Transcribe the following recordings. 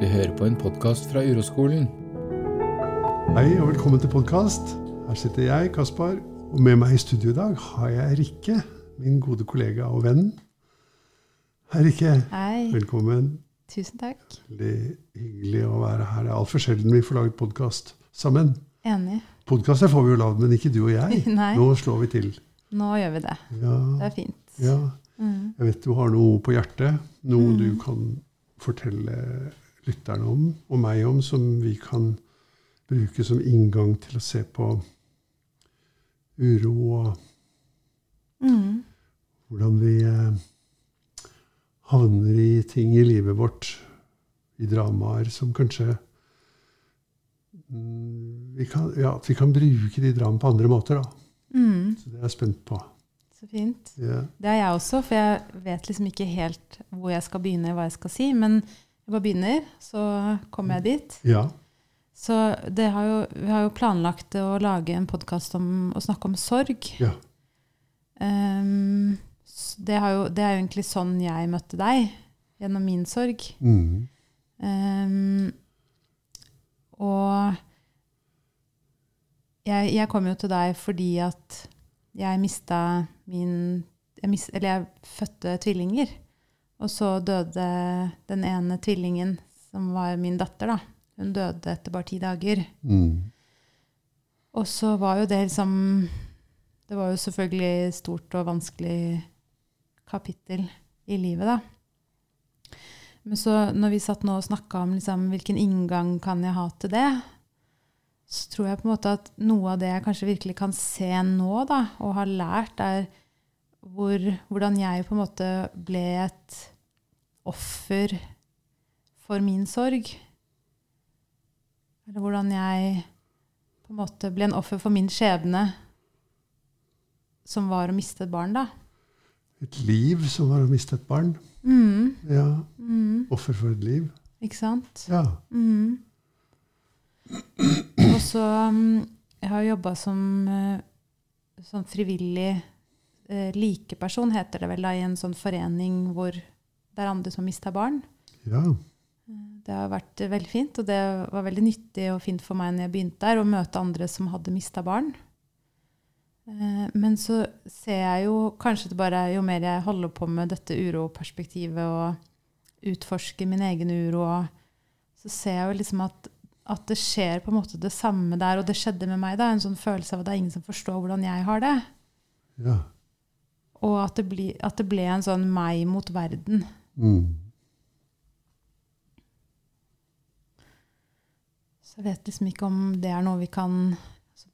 Du hører på en podkast fra Uroskolen. Hei og velkommen til podkast. Her sitter jeg, Kaspar, og med meg i studio i dag har jeg Rikke, min gode kollega og venn. Hei, Rikke. Hei. Velkommen. Tusen takk. Veldig hyggelig å være her. Det er altfor sjelden vi får laget podkast sammen. Enig. Podkaster får vi jo lagd, men ikke du og jeg. Nei. Nå slår vi til. Nå gjør vi det. Ja, Det er fint. ja. Mm. Jeg vet du har noe på hjertet. Noe Mm. du kan fortelle lytterne om, og meg om, som vi kan bruke som inngang til å se på uro og Mm. hvordan vi eh, havner i ting i livet vårt, i dramaer som kanskje mm, vi kan, Ja, vi kan bruke de dramaene på andre måter, da. Mm. Så det er jeg spent på. Så fint. Yeah. Det er jeg også, for jeg vet liksom ikke helt hvor jeg skal begynne, hva jeg skal si. Men jeg bare begynner, så kommer jeg dit. ja. Så det har jo, vi har jo planlagt å lage en podkast om å snakke om sorg. Ja. Um, det, har jo, det er jo egentlig sånn jeg møtte deg, gjennom min sorg. Mm. Um, og jeg, jeg kom jo til deg fordi at jeg mista min jeg mist, Eller jeg fødte tvillinger. Og så døde den ene tvillingen, som var min datter, da. Hun døde etter bare ti dager. Mm. Og så var jo det liksom Det var jo selvfølgelig stort og vanskelig kapittel i livet, da. Men så når vi satt nå og snakka om liksom, hvilken inngang kan jeg ha til det, så tror jeg på en måte at noe av det jeg kanskje virkelig kan se nå, da, og har lært, er hvor, hvordan jeg på en måte ble et offer for min sorg. Eller hvordan jeg på en måte ble en offer for min skjebne, som var å miste et barn, da. Et liv som var å miste et barn. Mm, Ja. mm, Offer for et liv. ikke sant? Ja. Mm. Og så mm, Jeg har jobba som sånn frivillig eh, likeperson, heter det vel, da, i en sånn forening hvor det er andre som mister barn. Ja. Det har vært eh, veldig fint, og det var veldig nyttig og fint for meg når jeg begynte der, å møte andre som hadde mista barn. Eh, Men så ser jeg jo kanskje det bare jo mer jeg holder på med dette uroperspektivet og utforsker min egen uro, så ser jeg jo liksom at, at det skjer på en måte det samme der, og det skjedde med meg da, en sånn følelse av at det er ingen som forstår hvordan jeg har det. ja. Og at det, bli, at det ble en sånn meg mot verden. Mm. Så jeg vet liksom ikke om det er noe vi kan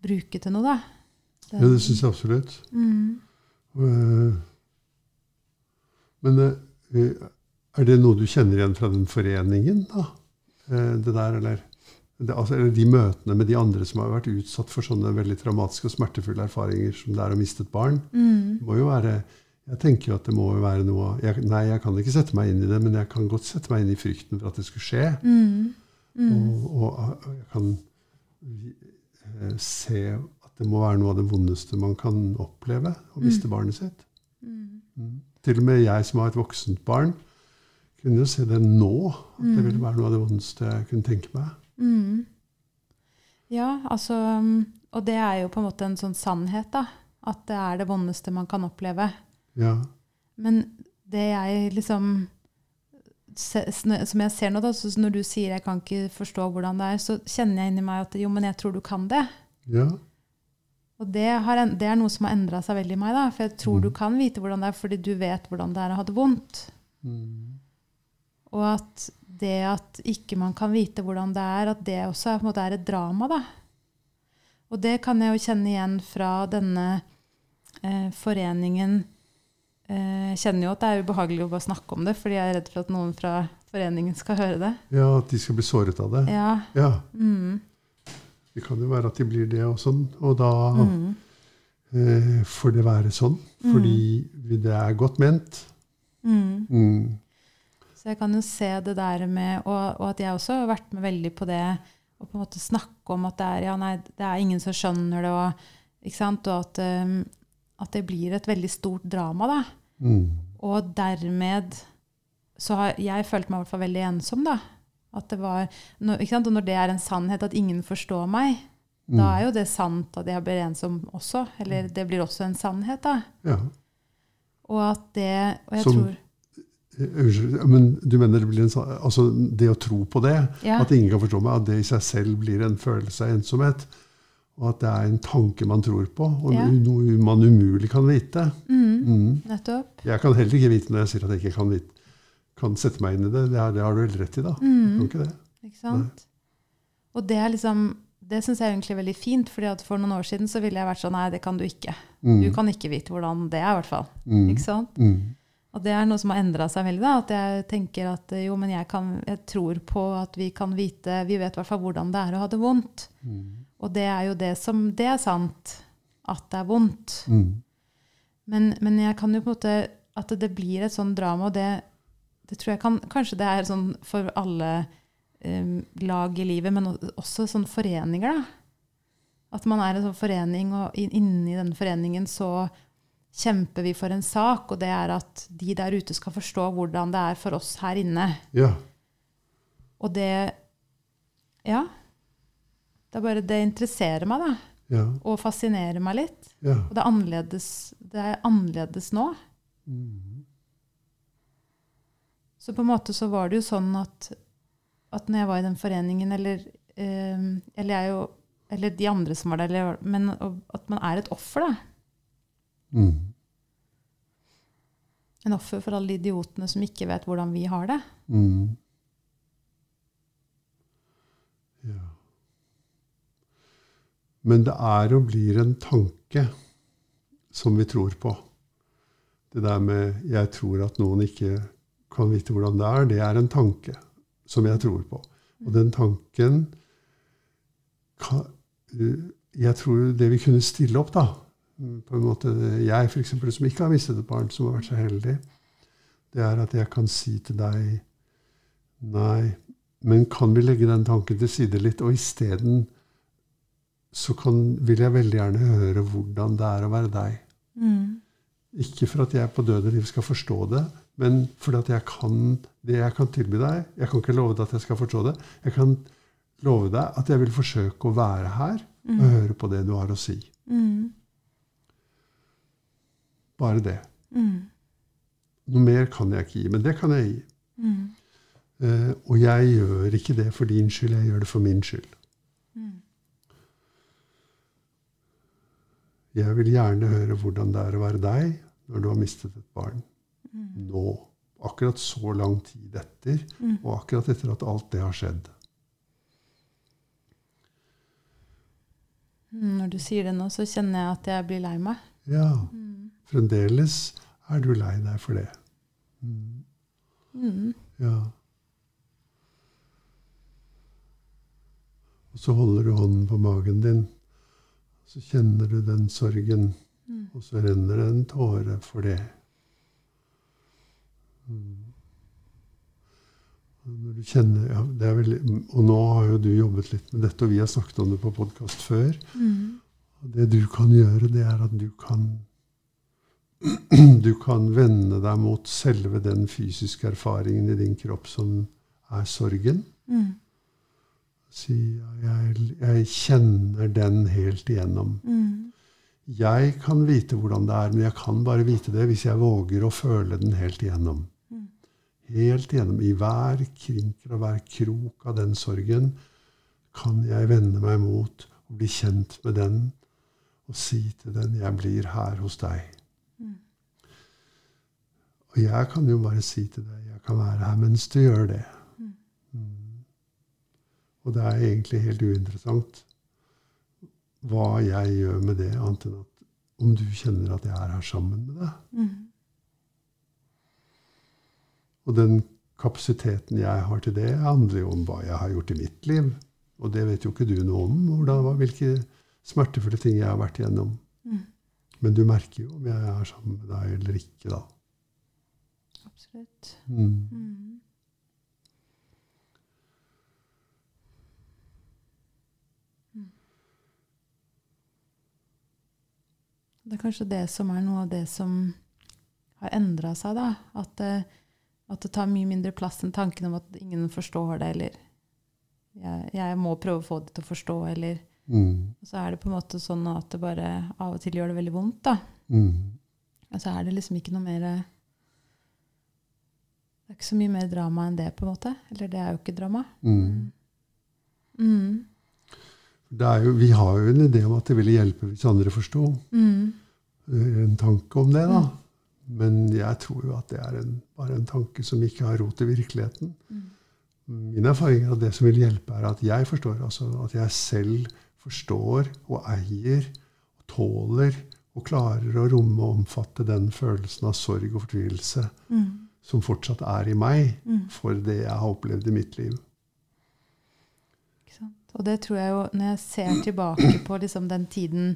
bruke til noe, da. ja, det syns jeg absolutt. Mm. Eh, Men eh, er det noe du kjenner igjen fra den foreningen, da? Eh, Det der, eller? Det, altså, eller de møtene med de andre som har vært utsatt for sånne veldig traumatiske og smertefulle erfaringer som det er å miste et barn. Mm. Må jo være jeg tenker jo at det må jo være noe jeg, Nei, jeg kan ikke sette meg inn i det, men jeg kan godt sette meg inn i frykten for at det skulle skje. Mm. Mm. Og, og, jeg kan eh, se at det må være noe av det vondeste man kan oppleve, å miste barnet sitt. Mm. Mm. Til og med jeg som har et voksent barn, kunne jo se det nå. At det Mm. ville være noe av det vondeste jeg kunne tenke meg. Mm. Ja, altså um, Og det er jo på en måte en sånn sannhet, da. At det er det vondeste man kan oppleve. Ja. Men det jeg liksom Som jeg ser nå, da, så når du sier 'jeg kan ikke forstå hvordan det er', så kjenner jeg inni meg at jo, men jeg tror du kan det. ja. Og det, har, det er noe som har endra seg veldig i meg. da, For jeg tror Mm. du kan vite hvordan det er, fordi du vet hvordan det er å ha det vondt. Mm. Og at det at ikke man kan vite hvordan det er, at det også er, måte er et drama. da. Og det kan jeg jo kjenne igjen fra denne eh, foreningen. Eh, jeg kjenner jo at det er ubehagelig å bare snakke om det, fordi jeg er redd for at noen fra foreningen skal høre det. ja, at de skal bli såret av det. Ja. Ja. Mm. Det kan jo være at de blir det og sånn. Og da Mm. eh, får det være sånn. Fordi det er godt ment. Mm. Så jeg kan jo se det der med Og, og at jeg også har vært med veldig på det å på en måte snakke om at det er, ja, nei, det er ingen som skjønner det, og, ikke sant? og at, um, at det blir et veldig stort drama. da. Mm. Og dermed så har jeg følt meg i hvert fall veldig ensom, da. At det var, når, ikke sant? Og når det er en sannhet at ingen forstår meg, Mm. da er jo det sant at jeg blir ensom også. Eller det blir også en sannhet, da. Ja. Og at det Og jeg Som- tror Unnskyld, men du mener det blir en sånn Altså det å tro på det, Ja. at ingen kan forstå meg, at det i seg selv blir en følelse av ensomhet. Og at det er en tanke man tror på, og Ja. noe man umulig kan vite. mm, Mm. Nettopp. Jeg kan heller ikke vite når jeg sier at jeg ikke kan, vite, kan sette meg inn i det. Det, er, det har du helt rett i, da. Mm. Kan ikke det? Ikke sant? Og det er liksom Det syns jeg er veldig fint, fordi at for noen år siden så ville jeg vært sånn Nei, det kan du ikke. Mm. Du kan ikke vite hvordan det er, i hvert fall. Mm. Ikke sant? Mm. Og det er noe som har endra seg veldig. da, At jeg tenker at eh, jo, men jeg, kan, jeg tror på at vi kan vite Vi vet i hvert fall hvordan det er å ha det vondt. Mm. Og det er jo det som Det er sant. At det er vondt. Mm. Men, men jeg kan jo på en måte At det blir et sånn drama, og det, det tror jeg kan Kanskje det er sånn for alle um, lag i livet, men også sånn foreninger, da. At man er en sånn forening, og inni den foreningen så kjemper vi for en sak, og det er at de der ute skal forstå hvordan det er for oss her inne. Ja. Og det Ja. Det er bare Det interesserer meg, da. Ja. Og fascinerer meg litt. ja. Og det er annerledes, det er annerledes nå. Mm. Så på en måte så var det jo sånn at, at når jeg var i den foreningen, eller, eh, eller jeg jo Eller de andre som var der, eller, men at man er et offer, da. Mm. En offer for alle de idiotene som ikke vet hvordan vi har det. Mm. Ja. Men det er og blir en tanke som vi tror på. Det der med 'jeg tror at noen ikke kan vite hvordan det er', det er en tanke som jeg tror på. Og den tanken kan, eh, Jeg tror det vi kunne stille opp, da på en måte, Jeg for eksempel, som ikke har mistet et barn, som har vært så heldig, det er at jeg kan si til deg Nei, men kan vi legge den tanken til side litt, og isteden så kan, vil jeg veldig gjerne høre hvordan det er å være deg. Ikke for at jeg på døde liv skal forstå det, men fordi at jeg kan det jeg kan tilby deg. Jeg kan ikke love deg at jeg skal forstå det. Jeg kan love deg at jeg vil forsøke å være her og høre på det du har å si. Mm. Bare det. Mm. Noe mer kan jeg ikke gi, men det kan jeg gi. Mm. Uh, og jeg gjør ikke det for din skyld, jeg gjør det for min skyld. Mm. Jeg vil gjerne høre hvordan det er å være deg når du har mistet et barn. Mm. Nå. Akkurat så lang tid etter, Mm. og akkurat etter at alt det har skjedd. Mm, Når du sier det nå, så kjenner jeg at jeg blir lei meg. Ja, Mm. Fremdeles er du lei deg for det. Mm. Mm. Ja. Og så holder du hånden på magen din. Så kjenner du den sorgen, Mm. og så renner det en tåre for det. Mm. Når du kjenner, ja, det veldig, og nå har jo du jobbet litt med dette, og vi har snakket om det på podkast før. Mm. Og det du kan gjøre, det er at du kan Du kan vende deg mot selve den fysiske erfaringen i din kropp som er sorgen. Mm. Si jeg, jeg kjenner den helt igjennom. Mm. Jeg kan vite hvordan det er, men jeg kan bare vite det hvis jeg våger å føle den helt igjennom. Mm. Helt igjennom. I hver krinker og hver krok av den sorgen kan jeg vende meg mot og bli kjent med den og si til den 'Jeg blir her hos deg'. Og jeg kan jo bare si til deg 'Jeg kan være her mens du gjør det'. Mm. Mm. Og det er egentlig helt uinteressant hva jeg gjør med det, annet enn at om du kjenner at jeg er her sammen med deg. Mm. Og den kapasiteten jeg har til det, handler jo om hva jeg har gjort i mitt liv. Og det vet jo ikke du noe om, hvordan, hvilke smertefulle ting jeg har vært igjennom. Mm. Men du merker jo om jeg er sammen med deg eller ikke, da. Absolutt. Mm. Mm. Mm. Det er kanskje det som er noe av det som har endra seg, da. At, eh, At det tar mye mindre plass enn tanken om at ingen forstår det, eller jeg, jeg må prøve å få det til å forstå, eller Mm. Og så er det på en måte sånn at det bare av og til gjør det veldig vondt, da. Mm. Og så er det liksom ikke noe mer Det er ikke så mye mer drama enn det, på en måte. Eller det er jo ikke drama. Mm. Mm. Det er jo, vi har jo en idé om at det ville hjelpe hvis andre forsto. Mm. En tanke om det, da. Men jeg tror jo at det er en, bare en tanke som ikke har rot i virkeligheten. Mm. Min erfaring er at det som vil hjelpe, er at jeg forstår. Altså at jeg selv forstår og eier og tåler og klarer å romme og omfatte den følelsen av sorg og fortvilelse Mm. Som fortsatt er i meg Mm. for det jeg har opplevd i mitt liv. Og det tror jeg jo, når jeg ser tilbake på liksom den tiden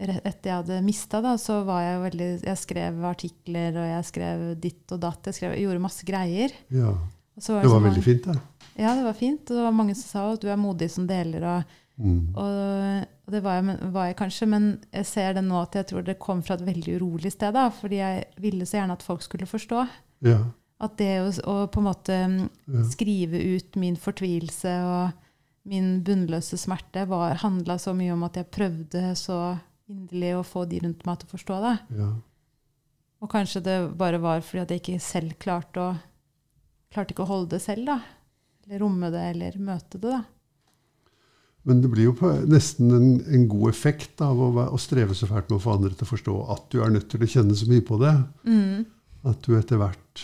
etter jeg hadde mista, så var jeg veldig Jeg skrev artikler, og jeg skrev ditt og datt. Jeg, skrev, jeg gjorde masse greier. Ja, Og så Det var veldig veldig fint, det. Ja, det var fint. Og det var mange som sa at du er modig som deler. Og, Mm. og, og det var jeg, var jeg kanskje, men jeg ser det nå at jeg tror det kom fra et veldig urolig sted. da, Fordi jeg ville så gjerne at folk skulle forstå. Ja, At det å, å på en måte mm, skrive ut min fortvilelse og min bunnløse smerte handla så mye om at jeg prøvde så inderlig å få de rundt meg til å forstå det. ja. Og kanskje det bare var fordi at jeg ikke selv klarte å klarte ikke å holde det selv, da. Eller romme det, eller møte det, da. Men det blir jo nesten en, en god effekt av å, å streve så fælt med å få andre til å forstå at du er nødt til å kjenne så mye på det. Mm. At du etter hvert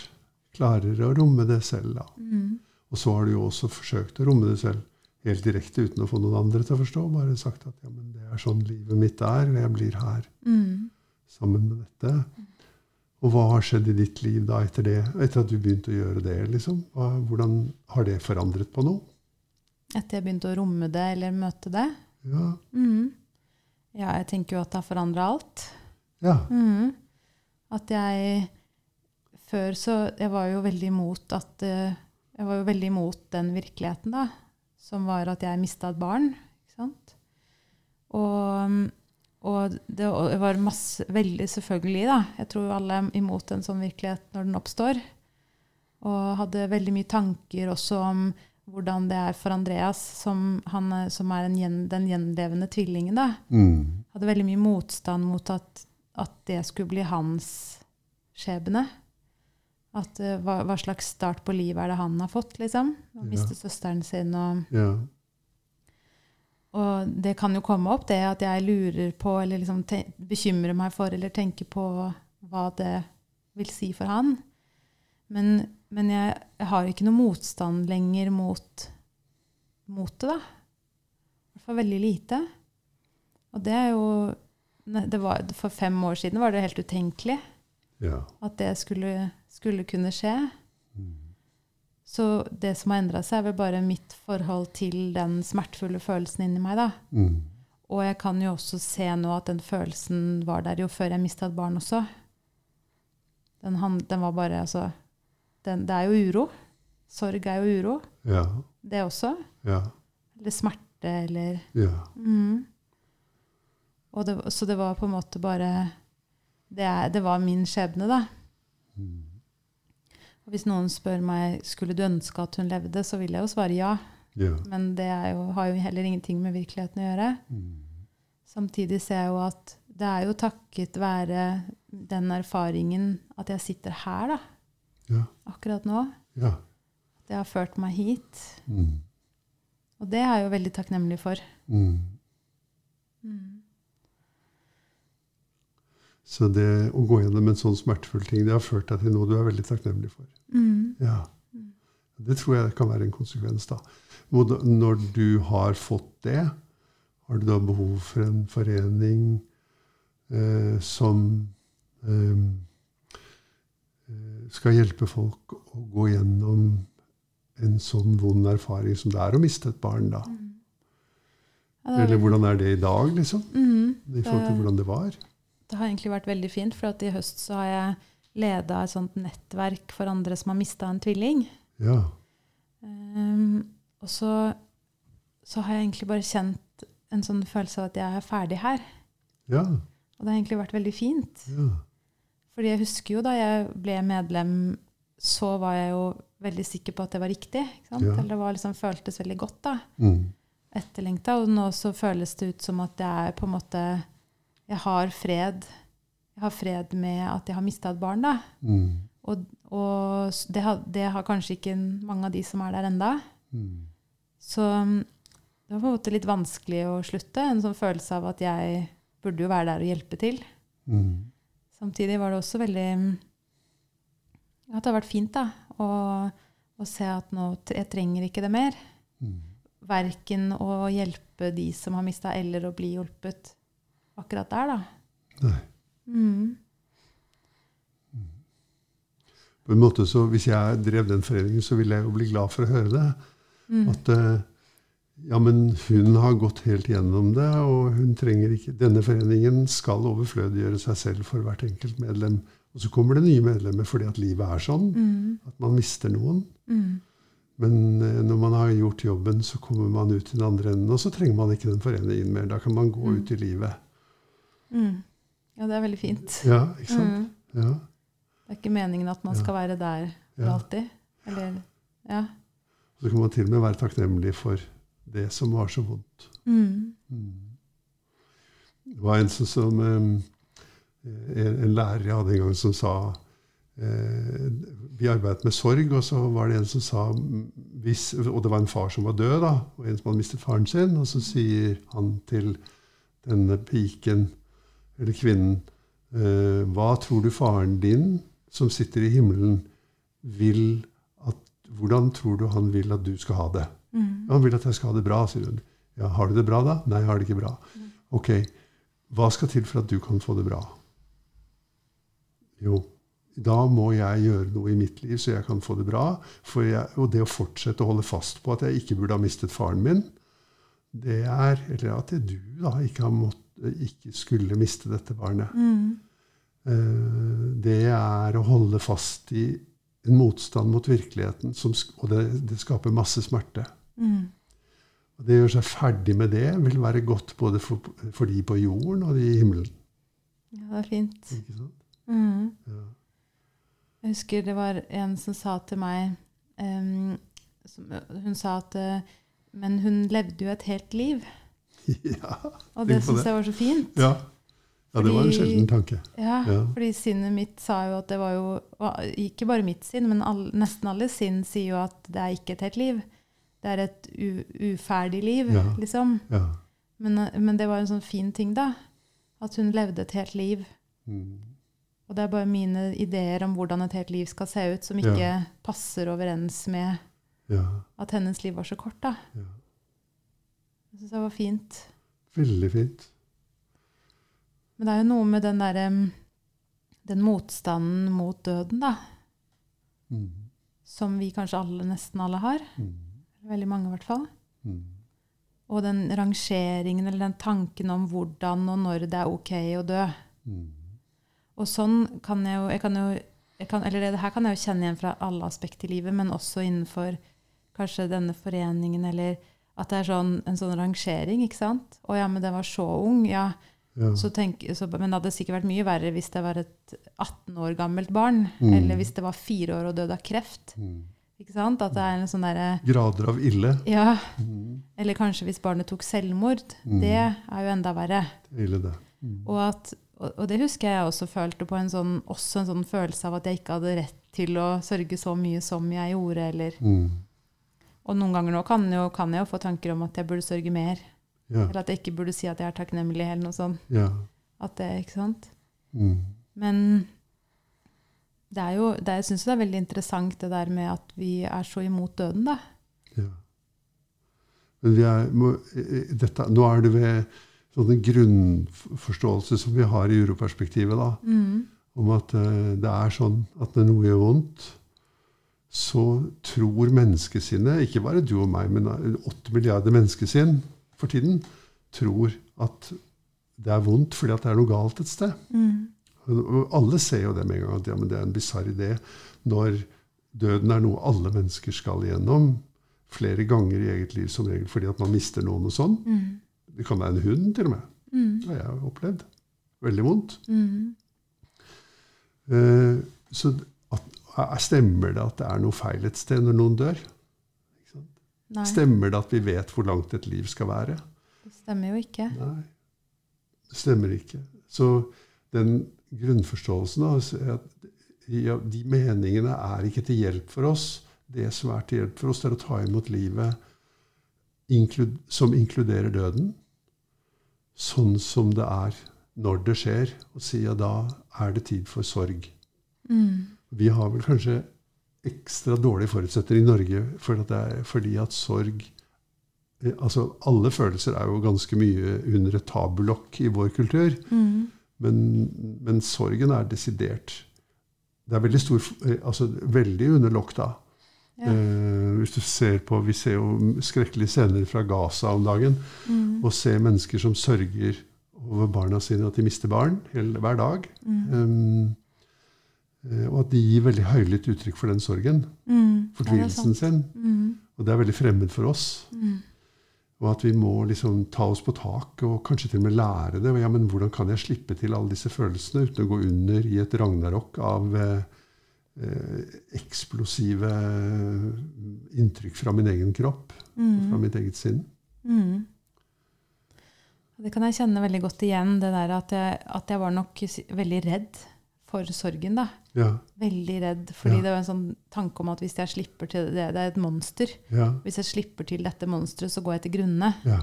klarer å romme det selv. da. Mm. Og så har du jo også forsøkt å romme det selv helt direkte uten å få noen andre til å forstå. Bare sagt at ja, men det er sånn livet mitt er, og jeg blir her Mm. sammen med dette. Og hva har skjedd i ditt liv da etter det? Etter at du begynte å gjøre det? liksom? Hva, hvordan har det forandret på noe? Etter jeg begynte å romme det eller møte det. Ja. Mm. Ja, jeg tenker jo at det har forandra alt. ja. Mm. At jeg Før så Jeg var jo veldig imot at eh, Jeg var jo veldig imot den virkeligheten, da. Som var at jeg mista et barn. Ikke sant? Og, og det var masse Veldig selvfølgelig, da. Jeg tror alle er imot en sånn virkelighet når den oppstår. Og hadde veldig mye tanker også om hvordan det er for Andreas, som, han, som er en gjen, den gjenlevende tvillingen. da Mm. hadde veldig mye motstand mot at, at det skulle bli hans skjebne. At uh, hva, hva slags start på livet er det han har fått, liksom? Å Ja. søsteren sin og ja. Og det kan jo komme opp, det at jeg lurer på, eller liksom bekymrer meg for, eller tenker på hva det vil si for han. Men, men jeg, jeg har ikke noe motstand lenger mot, mot det, da. I hvert fall veldig lite. Og det er jo det var, For fem år siden var det helt utenkelig ja. at det skulle, skulle kunne skje. Så det som har endra seg, er vel bare mitt forhold til den smertefulle følelsen inni meg. da. Mm. Og jeg kan jo også se nå at den følelsen var der jo før jeg mista et barn også. Den, han, den var bare altså den, Det er jo uro. Sorg er jo uro, ja. det også. Ja. Eller smerte, eller Ja. mm. Og det, Så det var på en måte bare Det, er, det var min skjebne, da. Mm. Og hvis noen spør meg skulle du ønske at hun levde, så vil jeg jo svare ja. Ja. Men det er jo, har jo heller ingenting med virkeligheten å gjøre. Mm. Samtidig ser jeg jo at det er jo takket være den erfaringen at jeg sitter her da, Ja. akkurat nå. Ja. Det har ført meg hit. Mm. Og det er jeg jo veldig takknemlig for. Mm. Så det å gå gjennom en sånn smertefull ting, det har ført deg til noe du er veldig takknemlig for. Mm. Ja. Det tror jeg kan være en konsekvens. da. Når du har fått det, har du da behov for en forening eh, som eh, eh, skal hjelpe folk å gå gjennom en sånn vond erfaring som det er å miste et barn, da? Mm. Eller hvordan er det i dag, liksom? mm, I forhold til hvordan det var? Det har egentlig vært veldig fint, for at i høst så har jeg leda et sånt nettverk for andre som har mista en tvilling. Ja. Um, og så, så har jeg egentlig bare kjent en sånn følelse av at jeg er ferdig her. Ja. Og det har egentlig vært veldig fint. ja. Fordi jeg husker jo da jeg ble medlem så var jeg jo veldig sikker på at det var riktig. Ja. Eller det var liksom, føltes veldig godt, da. Mm. Etterlengta. Og nå så føles det ut som at jeg er på en måte Jeg har fred. Jeg har fred med at jeg har mista et barn, da. Mm. Og, og det, har, det har kanskje ikke mange av de som er der enda. Mm. Så mm, det var på en måte litt vanskelig å slutte. En sånn følelse av at jeg burde jo være der og hjelpe til. Mm. Samtidig var det også veldig mm, At det har vært fint da, å, å se at nå jeg trenger ikke det mer. Mm. Verken å hjelpe de som har mista, eller å bli hjulpet akkurat der, da. Nei. Mm. På en måte så Hvis jeg drev den foreningen, så ville jeg jo bli glad for å høre det. Mm. At eh, ja, men hun har gått helt gjennom det, og hun trenger ikke Denne foreningen skal overflødiggjøre seg selv for hvert enkelt medlem. Og så kommer det nye medlemmer fordi at livet er sånn. Mm. At man mister noen. Mm. Men eh, når man har gjort jobben, så kommer man ut i den andre enden, og så trenger man ikke den foreningen mer. Da kan man gå Mm. ut i livet. Mm. Ja, det er veldig fint. Ja, ikke sant? Mm. Ja, Det er ikke meningen at man skal være der for ja. alltid. Eller Ja. Så kan man til og med være takknemlig for det som var så vondt. Mm. Mm. Det var en som, som eh, en, en lærer jeg hadde en gang som sa eh, Vi arbeidet med sorg, og så var det en som sa hvis, Og det var en far som var død, da, og en som hadde mistet faren sin. Og så sier han til denne piken, eller kvinnen eh, Hva tror du faren din, som sitter i himmelen, vil at Hvordan tror du han vil at du skal ha det? Mm. Han vil at jeg skal ha det bra, sier hun. Ja, Har du det bra, da? Nei, jeg har det ikke bra. Ok, hva skal til for at du kan få det bra? Jo, da må jeg gjøre noe i mitt liv så jeg kan få det bra. For jeg, og det å fortsette å holde fast på at jeg ikke burde ha mistet faren min, det er Eller at du da ikke, har mått, ikke skulle miste dette barnet. Mm. Eh, Det er å holde fast i en motstand mot virkeligheten, som, og det, det skaper masse smerte. Mm. Og det å gjøre seg ferdig med det vil være godt både for, for de på jorden og de i himmelen. Ja, det er fint. Ikke sant? Mm. Ja. Jeg husker det var en som sa til meg um, som, Hun sa at eh, Men hun levde jo et helt liv. ja. Og det syns jeg var så fint. ja. Ja, det var en sjelden tanke. Ja, Ja. fordi sinnet mitt sa jo at det var jo Ikke bare mitt sinn, men all, nesten alle sinn sier jo at det er ikke et helt liv. Det er et u, uferdig liv, Ja. liksom. Ja. Men, men det var en sånn fin ting, da. At hun levde et helt liv. Mm. Og det er bare mine ideer om hvordan et helt liv skal se ut, som ikke passer overens med ja. at hennes liv var så kort, da. Ja. Jeg syns det var fint. Veldig fint. Men det er jo noe med den derre Den motstanden mot døden, da. Mm. Som vi kanskje alle, nesten alle har. Mm. Veldig mange, i hvert fall. Mm. Og den rangeringen eller den tanken om hvordan og når det er ok å dø. Mm. Og sånn kan jeg jo, jeg kan jo jeg kan, Eller det her kan jeg jo kjenne igjen fra alle aspekter i livet, men også innenfor kanskje denne foreningen, eller at det er sånn, en sånn rangering, ikke sant? Å ja, men den var så ung. Ja, Ja. så tenk, så, men det hadde sikkert vært mye verre hvis det var et 18 år gammelt barn, Mm. eller hvis det var fire år og døde av kreft. Mm. Ikke sant? At det er en sånn derre Grader av ille. Ja, Mm. eller kanskje hvis barnet tok selvmord. Mm. Det er jo enda verre. Er ille, det. Mm. Og, at, og, og det husker jeg også følte på en sånn, også en sånn følelse av at jeg ikke hadde rett til å sørge så mye som jeg gjorde. Eller, Mm. Og noen ganger nå kan, jo, kan jeg jo få tanker om at jeg burde sørge mer. Ja. Eller at jeg ikke burde si at jeg er takknemlig, eller noe sånt. ja. At det, ikke sant? Mm. Men det er jo, det, jeg syns det er veldig interessant det der med at vi er så imot døden, da. Ja. Men vi er, må, dette, nå er det ved sånne grunnforståelse som vi har i uroperspektivet, da, Mm. om at uh, det er sånn at når noe gjør vondt, så tror menneskesinnet, ikke bare du og meg, men 8 milliarder menneskesinn for tiden, tror at det er vondt fordi at det er noe galt et sted. Mm. Og alle ser jo det med en gang, at ja, men det er en bisarr idé når døden er noe alle mennesker skal igjennom flere ganger i eget liv som regel fordi at man mister noen og sånn. Mm. Det kan være en hund, til og med. Mm. Det har jeg opplevd. Veldig vondt. Mm. Uh, så at, Stemmer det at det er noe feil et sted når noen dør? Stemmer det at vi vet hvor langt et liv skal være? det stemmer jo ikke. Nei, det stemmer ikke. Så den grunnforståelsen er at de meningene er ikke til hjelp for oss. Det som er til hjelp for oss, det er å ta imot livet som inkluderer døden, sånn som det er når det skjer, og si ja, da er det tid for sorg. Mm. Vi har vel kanskje ekstra dårlige forutsetninger i Norge for at det er, fordi at sorg eh, Altså, alle følelser er jo ganske mye under et tabulokk i vår kultur. Mm. Men, men sorgen er desidert Det er veldig stor eh, Altså veldig under lokk, da. Ja. Eh, hvis du ser på Vi ser jo skrekkelige scener fra Gaza om dagen. Mm. Og ser mennesker som sørger over barna sine, at de mister barn hele, hver dag. Mm. Um, og at de gir veldig høylytt uttrykk for den sorgen. Mm. Fortvilelsen sin. Mm. Og det er veldig fremmed for oss. Mm. Og at vi må liksom ta oss på tak og kanskje til og med lære det. Ja, men hvordan kan jeg slippe til alle disse følelsene uten å gå under i et ragnarok av eh, eh, eksplosive inntrykk fra min egen kropp, fra Mm. mitt eget sinn? Mm. Det kan jeg kjenne veldig godt igjen, det der at jeg, at jeg var nok veldig redd for sorgen. da. Ja, Veldig redd, fordi Ja. det var en sånn tanke om at hvis jeg slipper til det, det er et monster. ja, Hvis jeg slipper til dette monsteret, så går jeg til grunne. ja.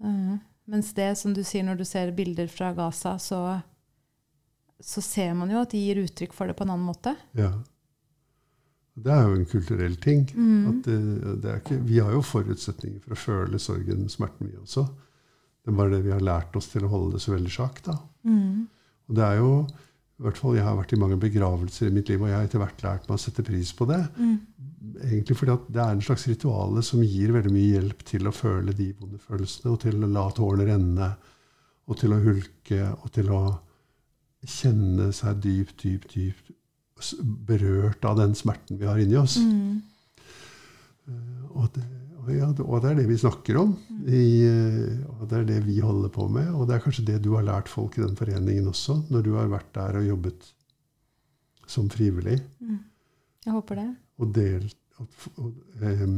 Mhm. Mens det, som du sier, når du ser bilder fra Gaza, så, så ser man jo at de gir uttrykk for det på en annen måte. ja. Det er jo en kulturell ting. Mm. At det, det er ikke, vi har jo forutsetninger for å føle sorgen, smerten, vi også. Det er bare det vi har lært oss til å holde det så veldig sjakk. da. Mm. Og det er jo, hvert fall Jeg har vært i mange begravelser i mitt liv, og jeg har etter hvert lært meg å sette pris på det. Mm. Egentlig fordi at det er en slags rituale som gir veldig mye hjelp til å føle de vonde følelsene, og til å la tårene renne, og til å hulke, og til å kjenne seg dypt, dypt, dypt berørt av den smerten vi har inni oss. Mm. Og, det, ja, og det er det vi snakker om. I, eh, og det er det vi holder på med. Og det er kanskje det du har lært folk i den foreningen også, når du har vært der og jobbet som frivillig. Mm. Jeg håper det. Og, delt, og, og um,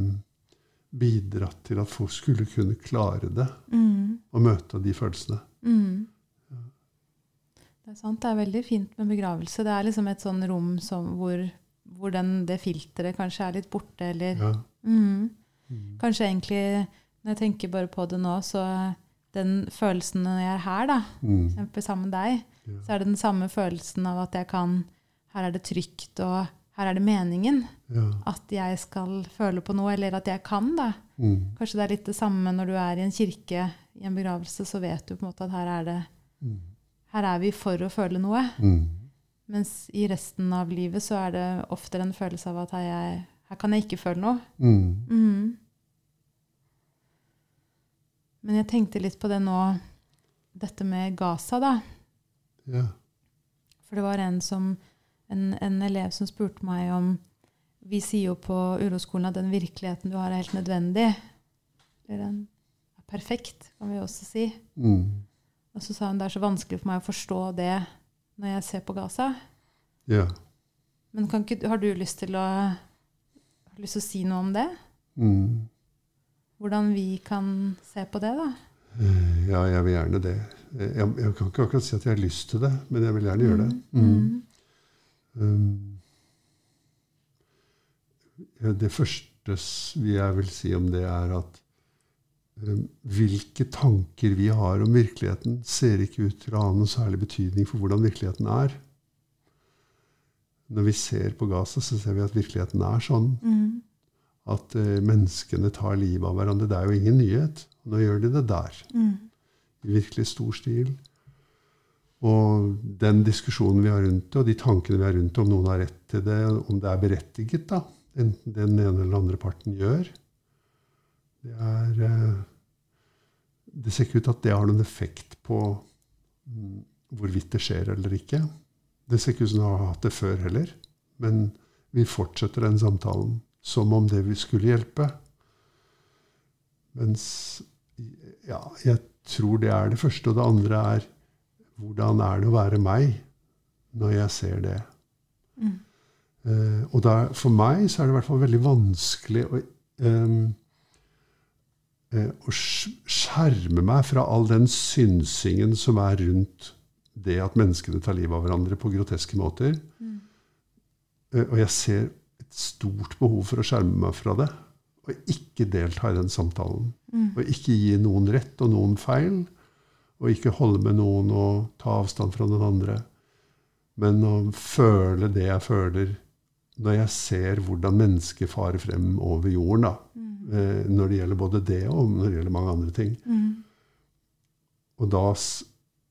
bidratt til at folk skulle kunne klare det. Mm. Og møte de følelsene. Mm. Det er sant. Det er veldig fint med begravelse. Det er liksom et sånn rom som, hvor, hvor den, det filteret kanskje er litt borte, eller Ja. mm. Mm. Kanskje egentlig, når jeg tenker bare på det nå, så den følelsen når jeg er her, da, Mm. sammen med deg, Ja. så er det den samme følelsen av at jeg kan Her er det trygt, og her er det meningen Ja. at jeg skal føle på noe, eller at jeg kan, da. Mm. Kanskje det er litt det samme når du er i en kirke i en begravelse, så vet du på en måte at her er det Mm. her er vi for å føle noe. Mm. Mens i resten av livet så er det ofte en følelse av at her, jeg, her kan jeg ikke føle noe. Mm. Men jeg tenkte litt på det nå, dette med Gaza, da. Ja. For det var en, som, en, en elev som spurte meg om Vi sier jo på uroskolen at den virkeligheten du har, er helt nødvendig. Eller den er perfekt, kan vi også si. Mm. Og så sa hun det er så vanskelig for meg å forstå det når jeg ser på Gaza. ja. Men kan ikke, har du lyst til å, lyst til å si noe om det? Mm. Hvordan vi kan se på det, da? Ja, jeg vil gjerne det. Jeg, jeg kan ikke akkurat si at jeg har lyst til det, men jeg vil gjerne gjøre det. Mm. Um, ja, det første jeg vil si om det, er at um, hvilke tanker vi har om virkeligheten, ser ikke ut til å ha noen særlig betydning for hvordan virkeligheten er. Når vi ser på Gaza, så ser vi at virkeligheten er sånn. Mm. At eh, menneskene tar livet av hverandre. Det er jo ingen nyhet. Nå gjør de det der Mm. i virkelig stor stil. Og den diskusjonen vi har rundt det, og de tankene vi har rundt det, om noen har rett til det, om det er berettiget, da, enten den ene eller den andre parten gjør Det er eh, Det ser ikke ut til at det har noen effekt på mm, hvorvidt det skjer eller ikke. Det ser ikke ut som det har hatt det før heller. Men vi fortsetter den samtalen som om det skulle hjelpe. Mens ja, jeg tror det er det første. Og det andre er hvordan er det å være meg når jeg ser det? Mm. Uh, og der, for meg så er det i hvert fall veldig vanskelig å, um, uh, å skjerme meg fra all den synsingen som er rundt det at menneskene tar livet av hverandre på groteske måter. Eh, og jeg ser et stort behov for å skjerme meg fra det. Og ikke delta i den samtalen. Og ikke gi noen rett og noen feil. Og ikke holde med noen og ta avstand fra den andre. Men å føle det jeg føler når jeg ser hvordan mennesker farer frem over jorden. da. Eh, når det gjelder både det og når det gjelder mange andre ting. Og da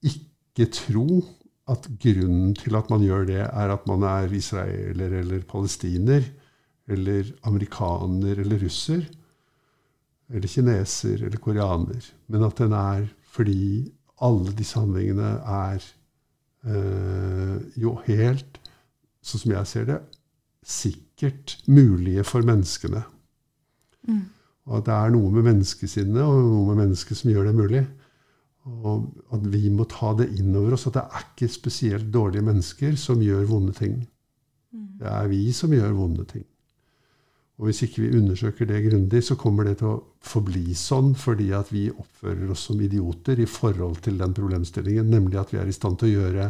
ikke tro at grunnen til at man gjør det, er at man er israeler eller palestiner, eller amerikaner eller russer, eller kineser eller koreaner. Men at den er fordi alle disse handlingene er øh, jo helt, sånn som jeg ser det, sikkert mulige for menneskene. Og at det er noe med menneskesinnet og noe med mennesket som gjør det mulig. Og at vi må ta det inn over oss at det er ikke spesielt dårlige mennesker som gjør vonde ting. Det er vi som gjør vonde ting. Og hvis ikke vi undersøker det grundig, så kommer det til å forbli sånn fordi at vi oppfører oss som idioter i forhold til den problemstillingen, nemlig at vi er i stand til å gjøre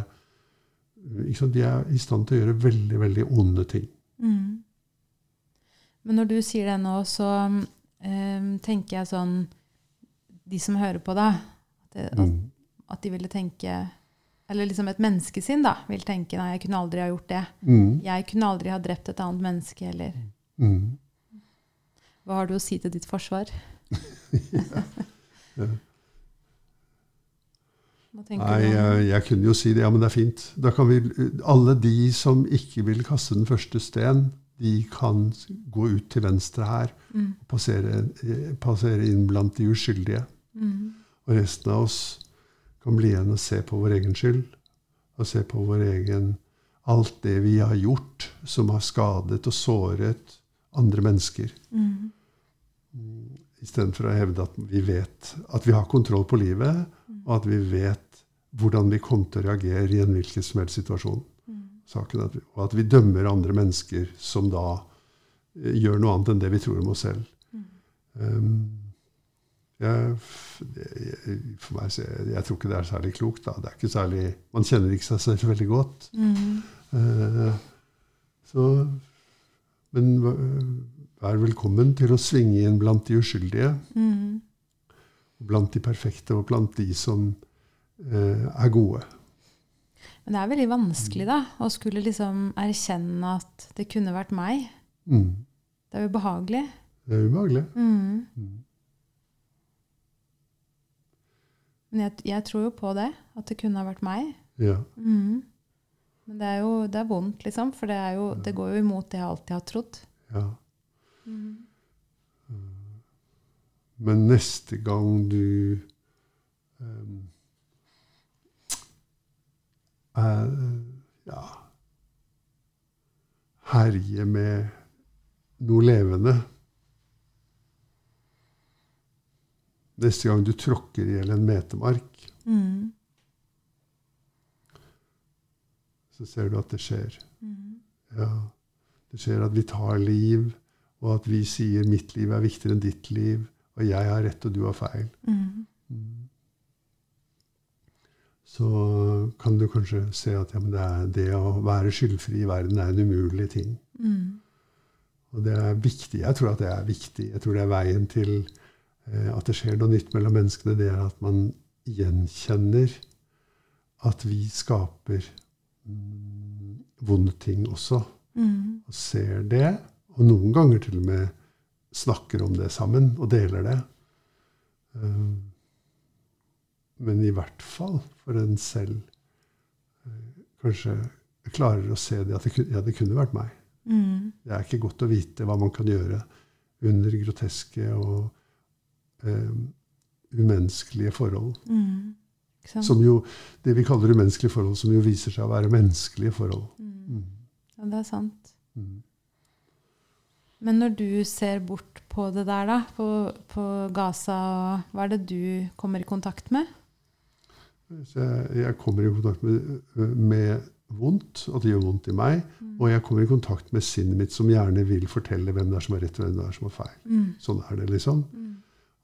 sant? Vi er i stand til å gjøre veldig, veldig onde ting. Mm. Men når du sier det nå, så eh, tenker jeg sånn De som hører på deg, det, at, Mm. at de ville tenke Eller liksom et menneskesinn da, vil tenke nei, jeg kunne aldri ha gjort det. Mm. Jeg kunne aldri ha drept et annet menneske, eller Mm. Hva har du å si til ditt forsvar? Ja. Ja. Nei, jeg, jeg kunne jo si det. Ja, men det er fint. Da kan vi, alle de som ikke vil kaste den første sten, de kan gå ut til venstre her Mm. og passere, eh, passere inn blant de uskyldige. Mm. Og resten av oss kan bli igjen og se på vår egen skyld. Og se på vår egen Alt det vi har gjort som har skadet og såret andre mennesker. Mm. Istedenfor å hevde at vi vet at vi har kontroll på livet, og at vi vet hvordan vi kommer til å reagere i en hvilken som helst situasjon. Saken at vi, og at vi dømmer andre mennesker som da eh, gjør noe annet enn det vi tror om oss selv. Um, jeg, for meg, jeg, jeg tror ikke det er særlig klokt. Da. Det er ikke særlig, man kjenner ikke seg selv veldig godt. Mm. Eh, så, men vær velkommen til å svinge inn blant de uskyldige, Mm. blant de perfekte og blant de som eh, er gode. Men det er veldig vanskelig da, å skulle liksom erkjenne at det kunne vært meg. Mm. Det er ubehagelig. Det er ubehagelig. Mm. Mm. Men jeg, jeg tror jo på det, at det kunne ha vært meg. Ja. Mm. Men det er jo det er vondt, liksom, for det, jo, det går jo imot det jeg alltid har trodd. ja. Men neste gang du um, er, ja, herjer med noe levende Neste gang du tråkker i hjel en metemark, Mm. så ser du at det skjer. Mm. Ja. Det skjer at vi tar liv, og at vi sier 'mitt liv er viktigere enn ditt liv', og 'jeg har rett, og du har feil'. Mm. Så kan du kanskje se at ja, men det, er, det å være skyldfri i verden er en umulig ting. Mm. Og det er viktig. Jeg tror at det er viktig. Jeg tror det er veien til at det skjer noe nytt mellom menneskene. Det er at man gjenkjenner at vi skaper mm, vonde ting også. Mm. og ser det, og noen ganger til og med snakker om det sammen og deler det. Eh, Men i hvert fall for en selv eh, kanskje klarer å se det at det, ja, det kunne vært meg. Mm. Det er ikke godt å vite hva man kan gjøre under groteske og eh, umenneskelige forhold. Mm. Som jo, det vi kaller umenneskelige forhold, som jo viser seg å være menneskelige forhold. Mm. Mm. Ja, det er sant. Mm. Men når du ser bort på det der, da, på, på Gaza, hva er det du kommer i kontakt med? Jeg, jeg kommer i kontakt med, med vondt, at det gjør vondt i meg. Og jeg kommer i kontakt med sinnet mitt, som gjerne vil fortelle hvem det er som har rett, og hvem det er som har feil. Mm. Sånn er det, liksom.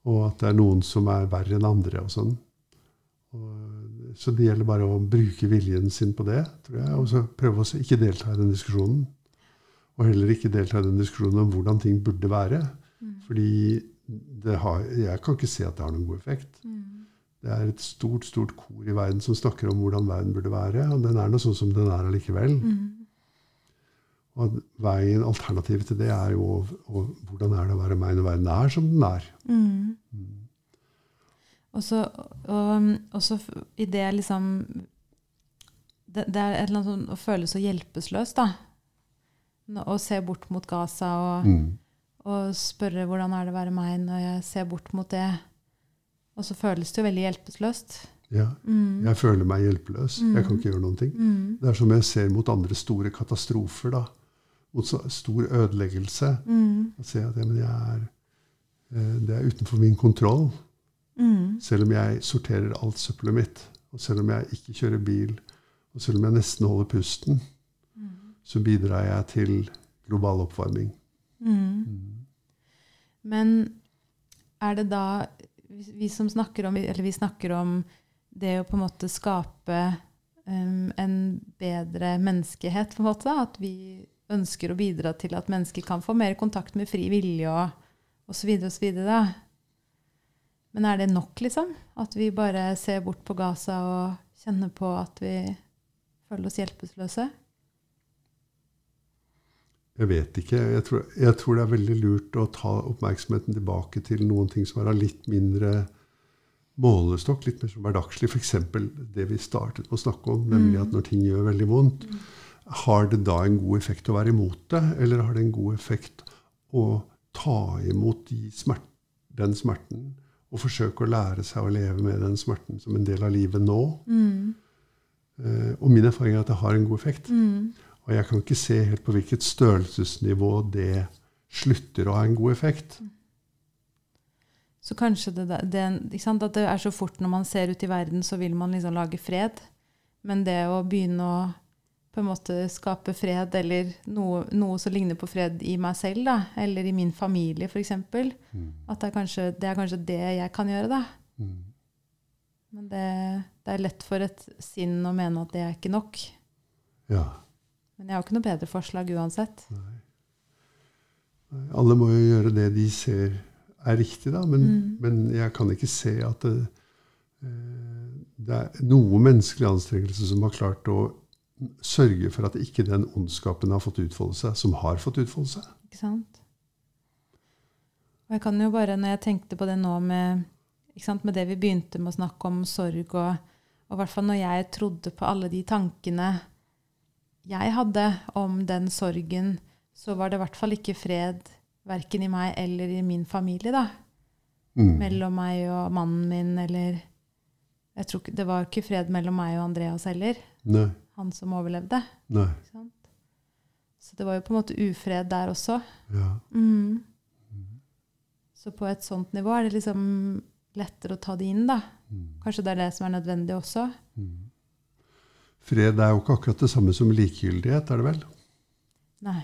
Og at det er noen som er verre enn andre og sånn. Og, så det gjelder bare å bruke viljen sin på det, tror jeg. Og så prøve å ikke delta i den diskusjonen. Og heller ikke delta i den diskusjonen om hvordan ting burde være. Fordi det har, jeg kan ikke se at det har noen god effekt. Det er et stort stort kor i verden som snakker om hvordan verden burde være. Og den er nå sånn som den er allikevel. Og veien, alternativet til det er jo å- å- hvordan er det å være meg når verden er som den er. Mm. Og så og, og så i det liksom det, det er et eller annet sånn å føle så hjelpeløs, da. Å se bort mot Gaza og, Mm. og spørre hvordan er det å være meg når jeg ser bort mot det. Og så føles det jo veldig hjelpeløst. Ja. Mm. Jeg føler meg hjelpeløs. Jeg kan ikke gjøre noen ting. Mm. Det er som jeg ser mot andre store katastrofer. da. Mot så stor ødeleggelse. Mm. Og se at ja, men jeg er, eh, det er utenfor min kontroll. Mm. Selv om jeg sorterer alt søppelet mitt, og selv om jeg ikke kjører bil, og selv om jeg nesten holder pusten, så bidrar jeg til global oppvarming. Mm. Men er det da vi, vi som snakker om Eller vi snakker om det å på en måte skape um, en bedre menneskehet, på en måte. At vi ønsker å bidra til at mennesker kan få mer kontakt med fri vilje og osv. osv. Men er det nok, liksom? At vi bare ser bort på Gaza og kjenner på at vi føler oss hjelpeløse? Jeg vet ikke. Jeg tror, jeg tror det er veldig lurt å ta oppmerksomheten tilbake til noen ting som er av litt mindre målestokk, litt mer som hverdagslig. F.eks. det vi startet med å snakke om, nemlig at når ting gjør veldig vondt, har det da en god effekt å være imot det, eller har det en god effekt å ta imot de smert, den smerten og forsøke å lære seg å leve med den smerten som en del av livet nå? Mm. Uh, og min erfaring er at det har en god effekt. Mm. Og jeg kan ikke se helt på hvilket størrelsesnivå det slutter å ha en god effekt. Så kanskje det, det? At det er så fort når man ser ut i verden, så vil man liksom lage fred. Men det å begynne å på en måte skape fred, eller noe, noe som ligner på fred i meg selv, da, eller i min familie f.eks., at det er, kanskje, det er kanskje det jeg kan gjøre, da. Mm. Men det, det er lett for et sinn å mene at det er ikke nok. Ja. Men jeg har ikke noe bedre forslag uansett. Alle må jo gjøre det de ser er riktig, da. Men, Mm. men jeg kan ikke se at det, eh, det er noe menneskelig anstrengelse som har klart å sørge for at ikke den ondskapen har fått utfolde seg, som har fått utfolde seg. Ikke sant? Og jeg kan jo bare, når jeg tenkte på det nå med, ikke sant, med det vi begynte med å snakke om sorg, og, og i hvert fall når jeg trodde på alle de tankene jeg hadde om den sorgen, så var det i hvert fall ikke fred verken i meg eller i min familie, da. Mm. Mellom meg og mannen min, eller jeg tror ikke, Det var ikke fred mellom meg og Andreas heller, Nei. Han som overlevde. Nei. Så det var jo på en måte ufred der også. Ja. Mm. Så på et sånt nivå er det liksom lettere å ta det inn, da. Mm. Kanskje det er det som er nødvendig også. Fred er jo ikke akkurat det samme som likegyldighet, er det vel? Nei.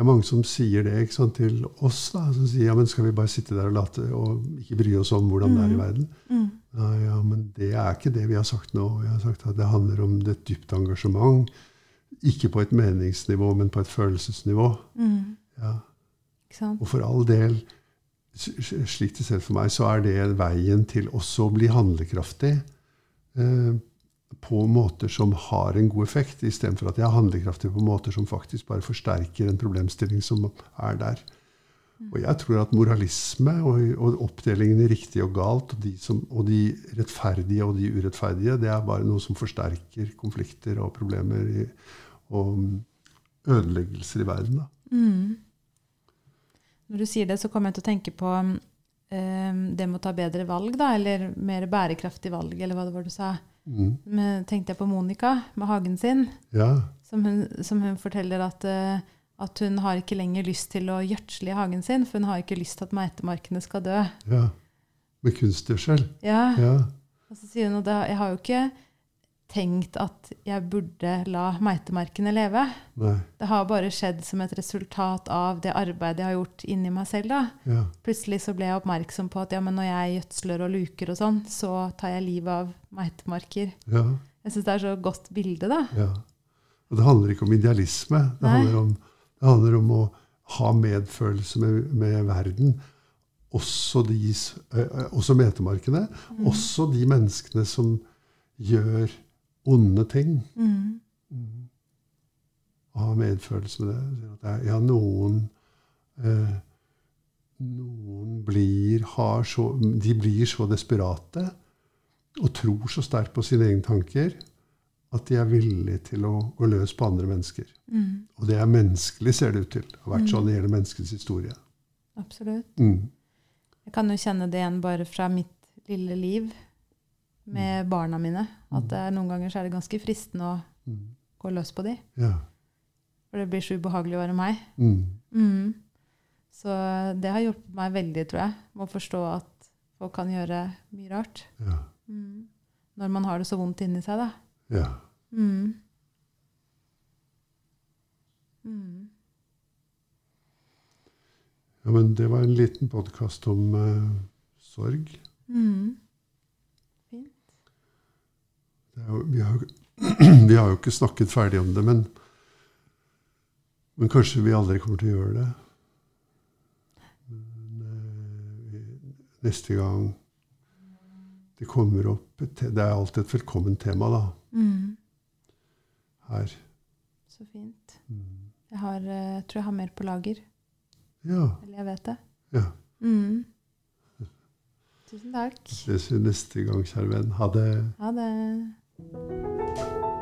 Det er mange som sier det sant, til oss. da, Som sier ja, men skal vi bare sitte der og late og ikke bry oss om hvordan det er i verden? Mm. Ja, ja, men det er ikke det vi har sagt nå. Vi har sagt at det handler om et dypt engasjement. Ikke på et meningsnivå, men på et følelsesnivå. Mm. Ja. Og for all del, slik det ser ut for meg, så er det veien til også å bli handlekraftig eh, på måter som har en god effekt, istedenfor at jeg er handlekraftig på måter som faktisk bare forsterker en problemstilling som er der. Og jeg tror at moralisme og, og oppdelingen i riktig og galt, og de, som, og de rettferdige og de urettferdige, det er bare noe som forsterker konflikter og problemer i, og ødeleggelser i verden. Mm. Når du sier det, så kommer jeg til å tenke på eh, det med å ta bedre valg, da, eller mer bærekraftig valg, eller hva det var du sa. Mm. Men tenkte jeg på Monica med hagen sin, Ja. som hun, som hun forteller at, eh, at hun har ikke lenger lyst til å gjødsle i hagen sin, for hun har ikke lyst til at meitemarkene skal dø. Ja. Med kunstgjødsel. Ja, Ja. Og så sier hun at jeg har jo ikke tenkt at jeg burde la meitemarkene leve. Nei. Det har bare skjedd som et resultat av det arbeidet jeg har gjort inni meg selv. da. Ja. Plutselig så ble jeg oppmerksom på at ja, men når jeg gjødsler og luker og sånn, så tar jeg livet av meitemarker. Ja. Jeg syns det er så godt bilde, da. ja. Og det handler ikke om idealisme. Det handler om, det handler om å ha medfølelse med, med verden. Også, de, eh, eh, også metemarkene. Mm. Også de menneskene som gjør onde ting. Mm. Ha medfølelse med det. Det er- Ja, noen eh, Noen blir, har så, de blir så desperate og tror så sterkt på sine egne tanker at de er villige til å gå løs på andre mennesker. Mm. Og det er menneskelig, ser det ut til. Det har vært sånn i hele menneskets historie. Absolutt. Mm. Jeg kan jo kjenne det igjen bare fra mitt lille liv med barna mine. At det er, noen ganger så er det ganske fristende å Mm. gå løs på de. Ja. For det blir så ubehagelig å være meg. Mm. Mm. Så det har hjulpet meg veldig, tror jeg, med å forstå at folk kan gjøre mye rart. Ja. Mm. Når man har det så vondt inni seg, da. ja. Mm. Mm. Ja, men det var en liten podkast om uh, sorg. Mm. Vi, har, vi har jo ikke snakket ferdig om det, men, men kanskje vi aldri kommer til å gjøre det. Men, eh, neste gang det kommer opp Det er alltid et velkomment tema, da. Mm. Her. Så fint. Mm. Jeg har, eh, tror jeg har mer på lager. Ja. Eller jeg vet det. ja. Mm. Tusen takk. Ses neste gang, kjære venn. Ha det. Ha det. Thank you.